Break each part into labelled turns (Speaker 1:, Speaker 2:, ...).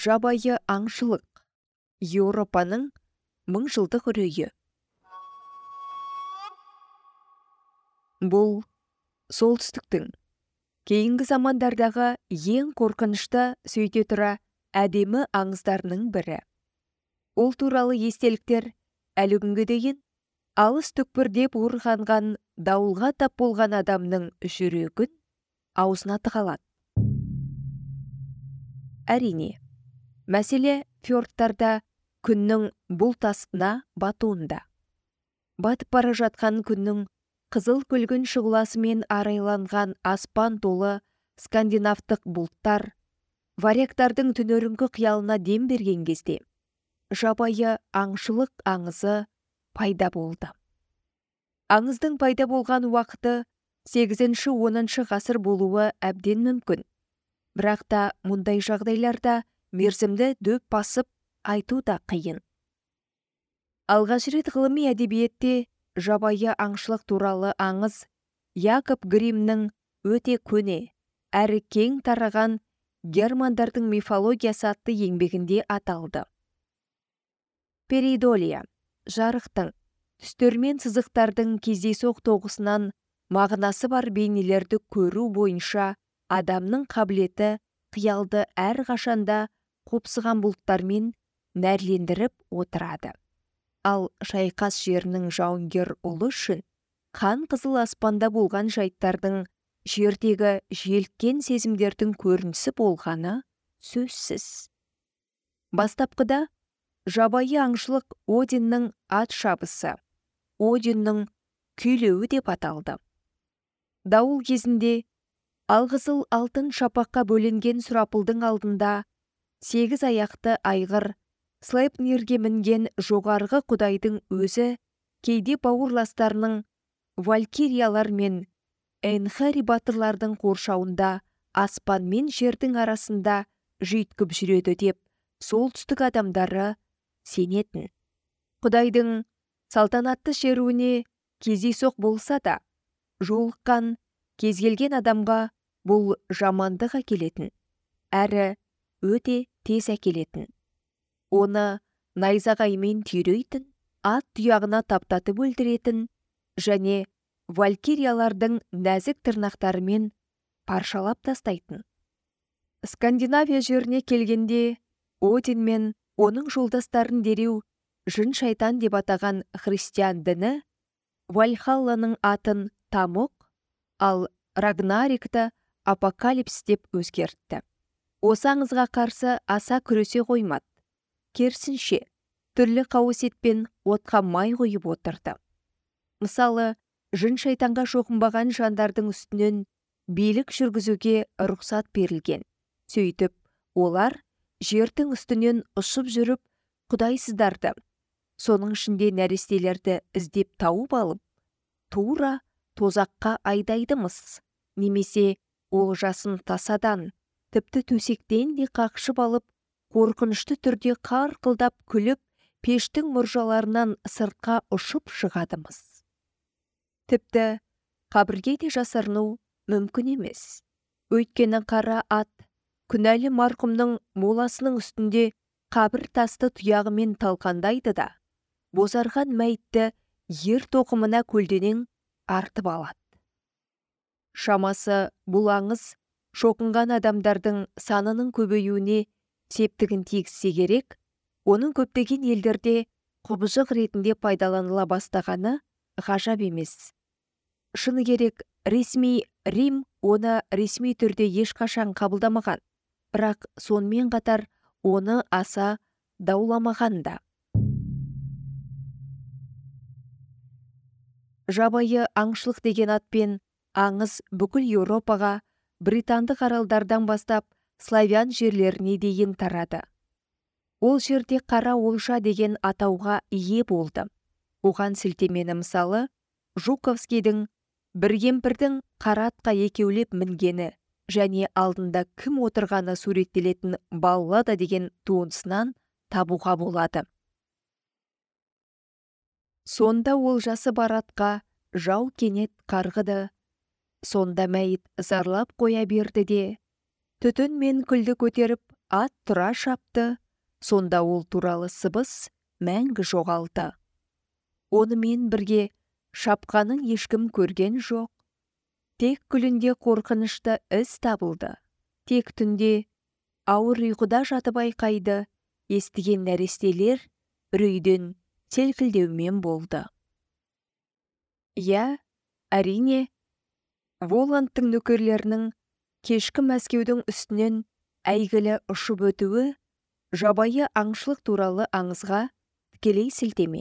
Speaker 1: жабайы аңшылық. Еуропаның мыңжылдық үрейі. Бұл солтүстіктің кейінгі замандардағы ең қорқынышты сөйте тұра әдемі аңыздарының бірі. Ол туралы естеліктер әлі күнге дейін алыс түкпірде буырғанған дауылға тап болған адамның жүрегін аузына тығалады. Әрине мәселе фьордтарда күннің бұлт астына батуында. Батып бара жатқан күннің қызыл күлгін шұғыласымен арайланған аспан толы скандинавтық бұлттар варяктардың түнеріңкі қиялына дем берген кезде жабайы аңшылық аңызы пайда болды. Аңыздың пайда болған уақыты 8-10 ғасыр болуы әбден мүмкін. Бірақ та мұндай жағдайларда мерзімді дөп басып айту да қиын. Алғаш рет ғылыми әдебиетте жабайы аңшылық туралы аңыз якоб гримнің өте көне әрі кең тараған германдардың мифологиясы атты еңбегінде аталды. Перидолия жарықтың түстер мен сызықтардың кездейсоқ тоғысынан мағынасы бар бейнелерді көру бойынша адамның қабілеті қиялды әрқашанда қопсыған бұлттармен нәрлендіріп отырады. Ал шайқас жерінің жауынгер ұлы үшін қан қызыл аспанда болған жайттардың жердегі желкен сезімдердің көрінісі болғаны сөзсіз. Бастапқыда жабайы аңшылық одиннің ат шабысы одиннің күйлеуі деп аталды. Дауыл кезінде алғызыл алтын шапаққа бөленген сұрапылдың алдында сегіз аяқты айғыр слейпнирге мінген жоғарғы құдайдың өзі кейде бауырластарының валькириялар мен энхари батырлардың қоршауында аспан мен жердің арасында жүйткіп жүреді деп солтүстік адамдары сенетін. Құдайдың салтанатты шеруіне кездейсоқ болса да жолыққан кез келген адамға бұл жамандық әкелетін. Әрі өте тез әкелетін. Оны найзағаймен түйрейтін ат тұяғына таптатып өлтіретін және валькириялардың нәзік тырнақтарымен паршалап тастайтын. Скандинавия жеріне келгенде один мен оның жолдастарын дереу жын шайтан деп атаған христиан діні вальхалланың атын тамұқ ал рагнарикті апокалипс деп өзгертті. Осы аңызға қарсы аса күресе қоймады. Керісінше түрлі қауесетпен отқа май қойып отырды. Мысалы жын шайтанға шоқынбаған жандардың үстінен билік жүргізуге рұқсат берілген. Сөйтіп олар жердің үстінен ұшып жүріп құдайсыздарды соның ішінде нәрестелерді іздеп тауып алып тура тозаққа айдайды-мыс немесе олжасын тасадан тіпті төсектен де қақшып алып қорқынышты түрде қарқылдап күліп пештің мұржаларынан сыртқа ұшып шығадымыз. Тіпті қабірге де жасырыну мүмкін емес. Өйткені қара ат күнәлі марқұмның моласының үстінде қабір тасты тұяғымен талқандайды да бозарған мәйітті ер тоқымына көлденең артып алады. Шамасы бұл аңыз шоқынған адамдардың санының көбеюіне септігін тигізсе керек оның көптеген елдерде құбыжық ретінде пайдаланыла бастағаны ғажап емес. Шыны керек ресми рим оны ресми түрде ешқашан қабылдамаған бірақ сонымен қатар оны аса дауламаған да. Жабайы аңшылық деген атпен аңыз бүкіл еуропаға британдық аралдардан бастап славян жерлеріне дейін тарады. Ол жерде қара олжа деген атауға ие болды. Оған сілтемені мысалы жуковскийдің бір кемпірдің қара атқа екеулеп мінгені және алдында кім отырғаны суреттелетін баллада деген туындысынан табуға болады. Сонда олжасы бар атқа жау кенет қарғыды сонда мәйіт зарлап қоя берді де түтін мен күлді көтеріп ат тұра шапты. Сонда ол туралы сыбыс мәңгі жоғалды онымен бірге шапқанын ешкім көрген жоқ. Тек күлінде қорқынышты із табылды. Тек түнде ауыр ұйқыда жатып айқайды. Естіген нәрестелер үрейден селкілдеумен болды иә әрине воландтың нөкерлерінің кешкі мәскеудің үстінен әйгілі ұшып өтуі жабайы аңшылық туралы аңызға тікелей сілтеме.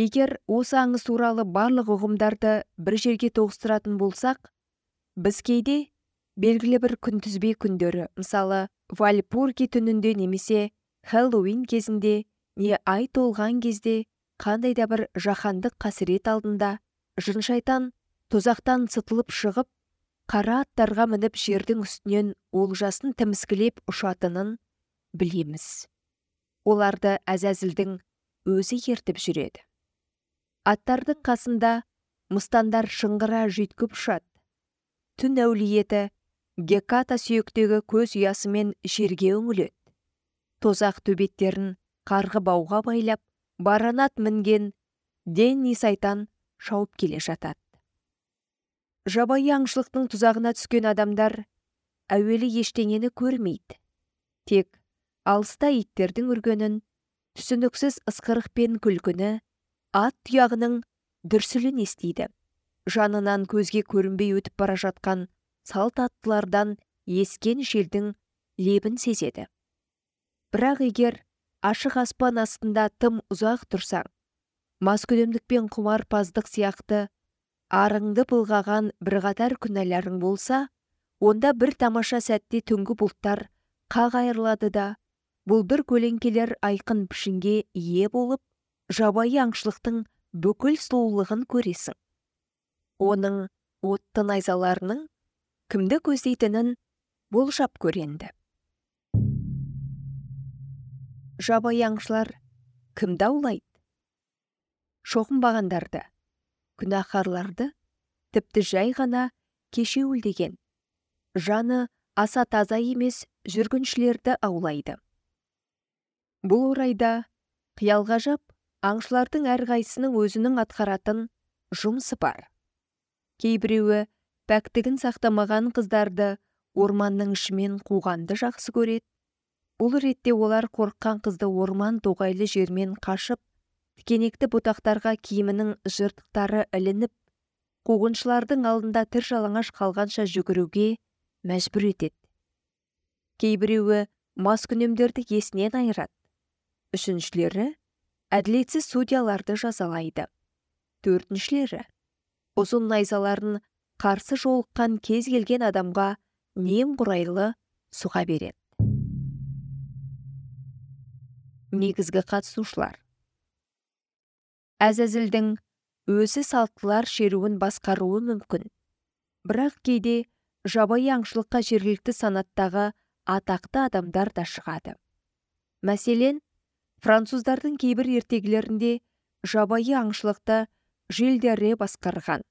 Speaker 1: Егер осы аңыз туралы барлық ұғымдарды бір жерге тоғыстыратын болсақ біз кейде белгілі бір күнтізбе күндері мысалы вальпурги түнінде немесе хэллоуин кезінде не ай толған кезде қандай да бір жаһандық қасірет алдында жын шайтан тозақтан сытылып шығып қара аттарға мініп жердің үстінен олжасын тіміскілеп ұшатынын білеміз. Оларды әзәзілдің өзі ертіп жүреді. Аттардың қасында мұстандар шыңғыра жүйткіп ұшады. Түн әулиеті геката сүйектегі көз ұясымен жерге үңіледі. Тозақ төбеттерін қарғы бауға байлап баранат мінген денни сайтан шауып келе жатады. Жабайы аңшылықтың тұзағына түскен адамдар әуелі ештеңені көрмейді. Тек алыста иттердің үргенін түсініксіз ысқырық пен күлкіні ат тұяғының дүрсілін естиді. Жанынан көзге көрінбей өтіп бара жатқан салт аттылардан ескен желдің лебін сезеді. Бірақ егер ашық аспан астында тым ұзақ тұрсаң маскүнемдік пен құмарпаздық сияқты арыңды былғаған бірқатар күнәларың болса онда бір тамаша сәтте түнгі бұлттар қақ айырылады да бұлдыр көлеңкелер айқын пішінге ие болып жабайы аңшылықтың бүкіл сұлулығын көресің. Оның отты найзаларының кімді көздейтінін болжап көренді. Жабайы аңшылар кімді аулайды? Шоқынбағандарды. Күнәһарларды тіпті жай ғана кешеуілдеген. Жаны аса таза емес жүргіншілерді аулайды. Бұл орайда қиял-ғажап аңшылардың әрқайсысының өзінің атқаратын жұмысы бар. Кейбіреуі пәктігін сақтамаған қыздарды орманның ішімен қуғанды жақсы көреді. Бұл ретте олар қорыққан қызды орман тоғайлы жермен қашып тікенекті бұтақтарға киімінің жыртықтары ілініп қуғыншылардың алдында тір жалаңаш қалғанша жүгіруге мәжбүр етеді. Кейбіреуі маскүнемдерді есінен айырады. Үшіншілері әділетсіз судьяларды жазалайды. Төртіншілері ұзын найзаларын қарсы жолыққан кез келген адамға немқұрайлы сұға береді. Негізгі қатысушылар әзәзілдің өзі салттылар шеруін басқаруы мүмкін. Бірақ кейде жабайы аңшылыққа жергілікті санаттағы атақты адамдар да шығады. Мәселен француздардың кейбір ертегілерінде жабайы аңшылықты жиль басқарған.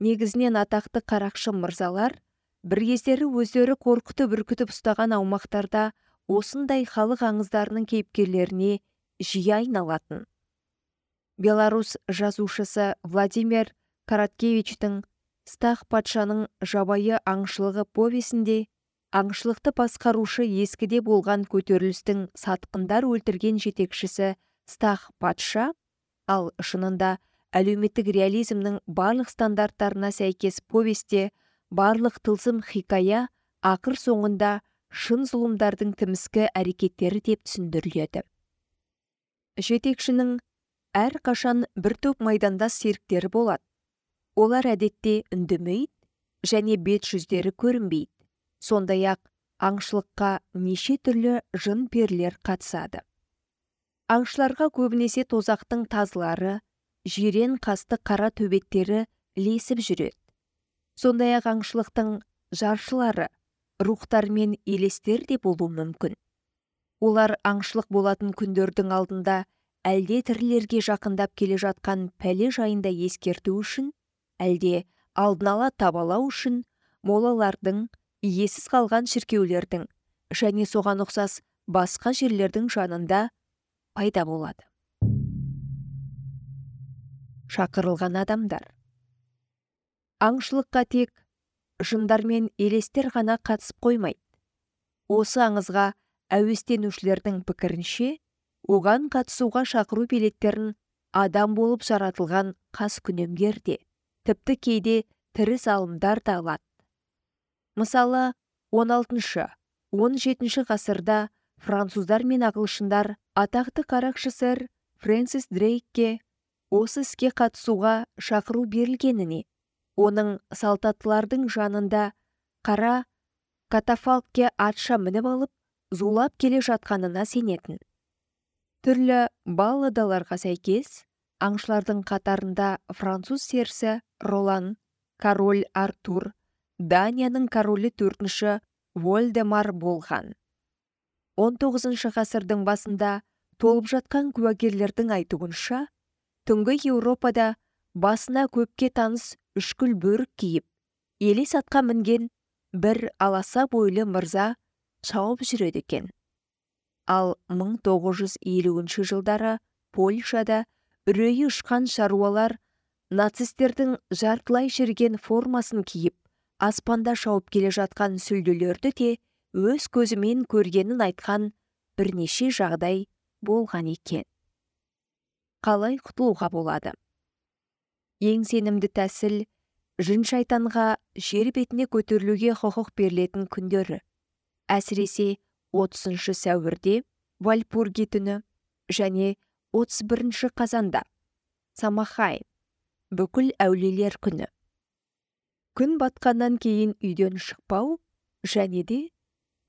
Speaker 1: Негізінен атақты қарақшы мырзалар бір кездері өздері қорқытып үркітіп ұстаған аумақтарда осындай халық аңыздарының кейіпкерлеріне жиі айналатын. Беларусь жазушысы владимир караткевичтің стах патшаның жабайы аңшылығы повесінде аңшылықты басқарушы ескіде болған көтерілістің сатқындар өлтірген жетекшісі стах патша ал шынында әлеуметтік реализмнің барлық стандарттарына сәйкес повесте барлық тылсым хикая ақыр соңында шын зұлымдардың тіміскі әрекеттері деп түсіндіріледі. Жетекшінің қашан бір топ майдандас серіктері болады олар әдетте үндемейді және бет жүздері көрінбейді. Сондай ақ аңшылыққа неше түрлі жын перілер қатысады. Аңшыларға көбінесе тозақтың тазылары жирен қасты қара төбеттері ілесіп жүреді. Сондай ақ аңшылықтың жаршылары рухтар мен елестер де болуы мүмкін. Олар аңшылық болатын күндердің алдында әлде тірілерге жақындап келе жатқан пәле жайында ескерту үшін әлде алдын ала табалау үшін молалардың иесіз қалған шіркеулердің және соған ұқсас басқа жерлердің жанында пайда болады. Шақырылған адамдар. Аңшылыққа тек жындар мен елестер ғана қатысып қоймайды. Осы аңызға әуестенушілердің пікірінше оған қатысуға шақыру билеттерін адам болып жаратылған қас күнемдер де тіпті кейде тірі залымдар да алады. Мысалы 16-17 ғасырда француздар мен ағылшындар атақты қарақшы сэр фрэнсис дрейкке осы іске қатысуға шақыру берілгеніне оның салтаттылардың жанында қара катафалкке атша мініп алып зулап келе жатқанына сенетін. Түрлі балладаларға сәйкес аңшылардың қатарында француз серсі ролан король артур данияның королі төртінші вольдемар болған. 19 ғасырдың басында толып жатқан куәгерлердің айтуынша түнгі еуропада басына көпке таныс үшкіл бөрік киіп елес атқа мінген бір аласа бойлы мырза шауып жүреді екен. Ал 1950 жылдары польшада үрейі ұшқан шаруалар нацистердің жартылай шірген формасын киіп аспанда шауып келе жатқан сүлділерді де өз көзімен көргенін айтқан бірнеше жағдай болған екен. Қалай құтылуға болады? Ең сенімді тәсіл жын шайтанға жер бетіне көтерілуге құқық берілетін күндері. Әсіресе 30 сәуірде вальпурги түні және 31 қазанда самахай бүкіл әулелер күні. Күн батқаннан кейін үйден шықпау және де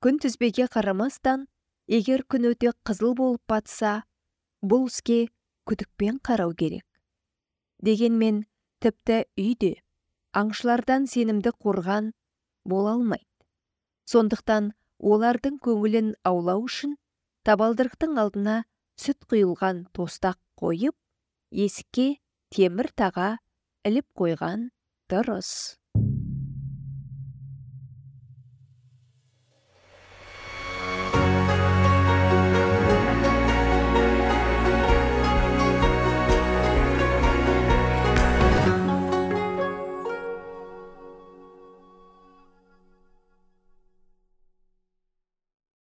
Speaker 1: күн тізбеге қарамастан егер күн өте қызыл болып батса бұл іске күдікпен қарау керек. Дегенмен тіпті үйде аңшылардан сенімді қорған бола алмайды. Сондықтан олардың көңілін аулау үшін табалдырықтың алдына сүт құйылған тостақ қойып есікке темір таға іліп қойған дұрыс.